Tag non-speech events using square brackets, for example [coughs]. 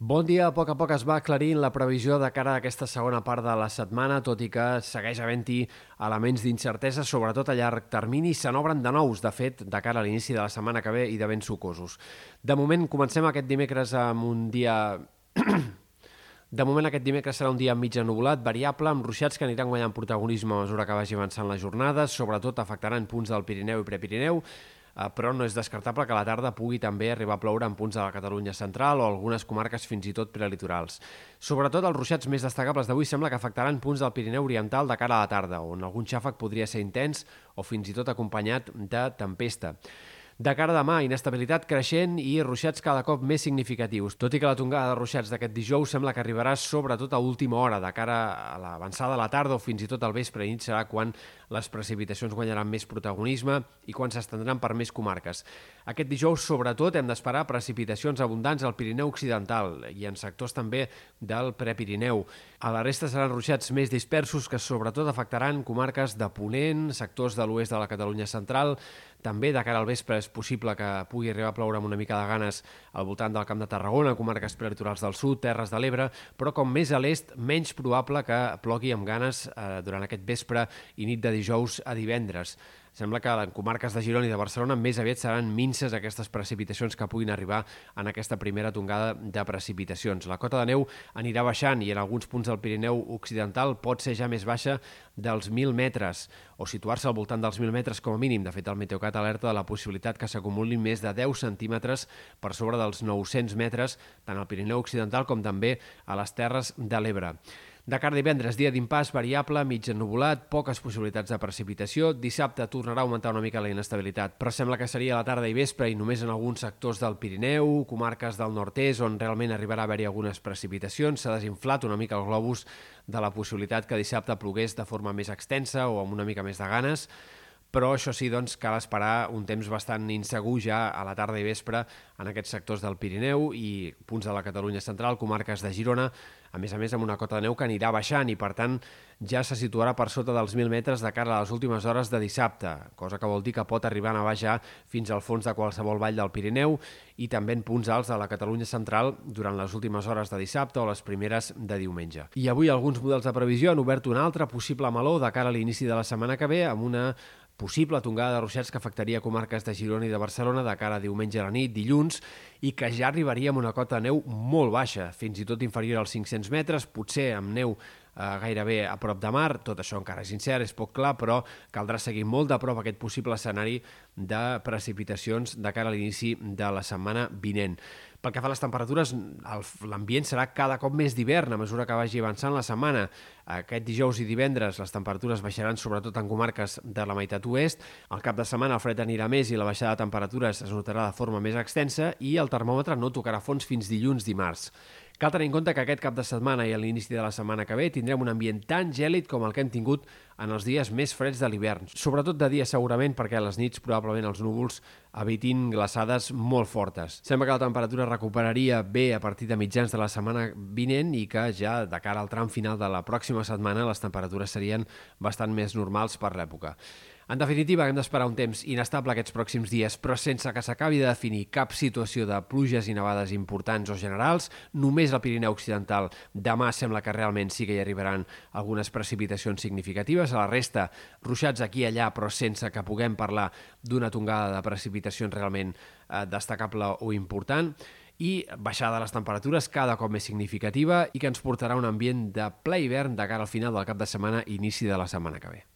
Bon dia. A poc a poc es va aclarint la previsió de cara a aquesta segona part de la setmana, tot i que segueix havent-hi elements d'incertesa, sobretot a llarg termini, se n'obren de nous, de fet, de cara a l'inici de la setmana que ve i de ben sucosos. De moment, comencem aquest dimecres amb un dia... [coughs] De moment, aquest dimecres serà un dia mig ennubulat, variable, amb ruixats que aniran guanyant protagonisme a mesura que vagi avançant la jornada, sobretot afectaran punts del Pirineu i Prepirineu, però no és descartable que a la tarda pugui també arribar a ploure en punts de la Catalunya central o algunes comarques fins i tot prelitorals. Sobretot els ruixats més destacables d'avui sembla que afectaran punts del Pirineu Oriental de cara a la tarda, on algun xàfec podria ser intens o fins i tot acompanyat de tempesta. De cara a demà, inestabilitat creixent i ruixats cada cop més significatius, tot i que la tongada de ruixats d'aquest dijous sembla que arribarà sobretot a última hora, de cara a l'avançada de la tarda o fins i tot al vespre i nit serà quan les precipitacions guanyaran més protagonisme i quan s'estendran per més comarques. Aquest dijous, sobretot, hem d'esperar precipitacions abundants al Pirineu Occidental i en sectors també del Prepirineu. A la resta seran ruixats més dispersos que sobretot afectaran comarques de Ponent, sectors de l'oest de la Catalunya central, també de cara al vespre és possible que pugui arribar a ploure amb una mica de ganes al voltant del Camp de Tarragona, comarques prelitorals del sud, Terres de l'Ebre, però com més a l'est, menys probable que plogui amb ganes eh, durant aquest vespre i nit de dijous a divendres. Sembla que en comarques de Girona i de Barcelona més aviat seran minces aquestes precipitacions que puguin arribar en aquesta primera tongada de precipitacions. La cota de neu anirà baixant i en alguns punts del Pirineu Occidental pot ser ja més baixa dels 1.000 metres o situar-se al voltant dels 1.000 metres com a mínim. De fet, el Meteocat alerta de la possibilitat que s'acumulin més de 10 centímetres per sobre dels 900 metres tant al Pirineu Occidental com també a les Terres de l'Ebre. De cara a divendres, dia d'impàs variable, mig ennubulat, poques possibilitats de precipitació. Dissabte tornarà a augmentar una mica la inestabilitat, però sembla que seria a la tarda i vespre i només en alguns sectors del Pirineu, comarques del nord-est, on realment arribarà a haver-hi algunes precipitacions. S'ha desinflat una mica el globus de la possibilitat que dissabte plogués de forma més extensa o amb una mica més de ganes però això sí, doncs, cal esperar un temps bastant insegur ja a la tarda i vespre en aquests sectors del Pirineu i punts de la Catalunya central, comarques de Girona, a més a més amb una cota de neu que anirà baixant i per tant ja se situarà per sota dels 1.000 metres de cara a les últimes hores de dissabte, cosa que vol dir que pot arribar a baixar fins al fons de qualsevol vall del Pirineu i també en punts alts de la Catalunya central durant les últimes hores de dissabte o les primeres de diumenge. I avui alguns models de previsió han obert un altre possible meló de cara a l'inici de la setmana que ve amb una possible tongada de ruixats que afectaria comarques de Girona i de Barcelona de cara a diumenge a la nit, dilluns, i que ja arribaria amb una cota de neu molt baixa, fins i tot inferior als 500 metres, potser amb neu eh, gairebé a prop de mar, tot això encara és incert, és poc clar, però caldrà seguir molt de prop aquest possible escenari de precipitacions de cara a l'inici de la setmana vinent. Pel que fa a les temperatures, l'ambient serà cada cop més d'hivern a mesura que vagi avançant la setmana. Aquest dijous i divendres les temperatures baixaran sobretot en comarques de la meitat oest. Al cap de setmana el fred anirà més i la baixada de temperatures es notarà de forma més extensa i el termòmetre no tocarà fons fins dilluns dimarts. Cal tenir en compte que aquest cap de setmana i a l'inici de la setmana que ve tindrem un ambient tan gèlid com el que hem tingut en els dies més freds de l'hivern. Sobretot de dia segurament perquè a les nits probablement els núvols evitin glaçades molt fortes. Sembla que la temperatura recuperaria bé a partir de mitjans de la setmana vinent i que ja de cara al tram final de la pròxima setmana les temperatures serien bastant més normals per l'època. En definitiva, hem d'esperar un temps inestable aquests pròxims dies, però sense que s'acabi de definir cap situació de pluges i nevades importants o generals, només al Pirineu Occidental demà sembla que realment sí que hi arribaran algunes precipitacions significatives, a la resta ruixats aquí i allà, però sense que puguem parlar d'una tongada de precipitacions realment eh, destacable o important, i baixada de les temperatures cada cop més significativa i que ens portarà un ambient de ple hivern de cara al final del cap de setmana i inici de la setmana que ve.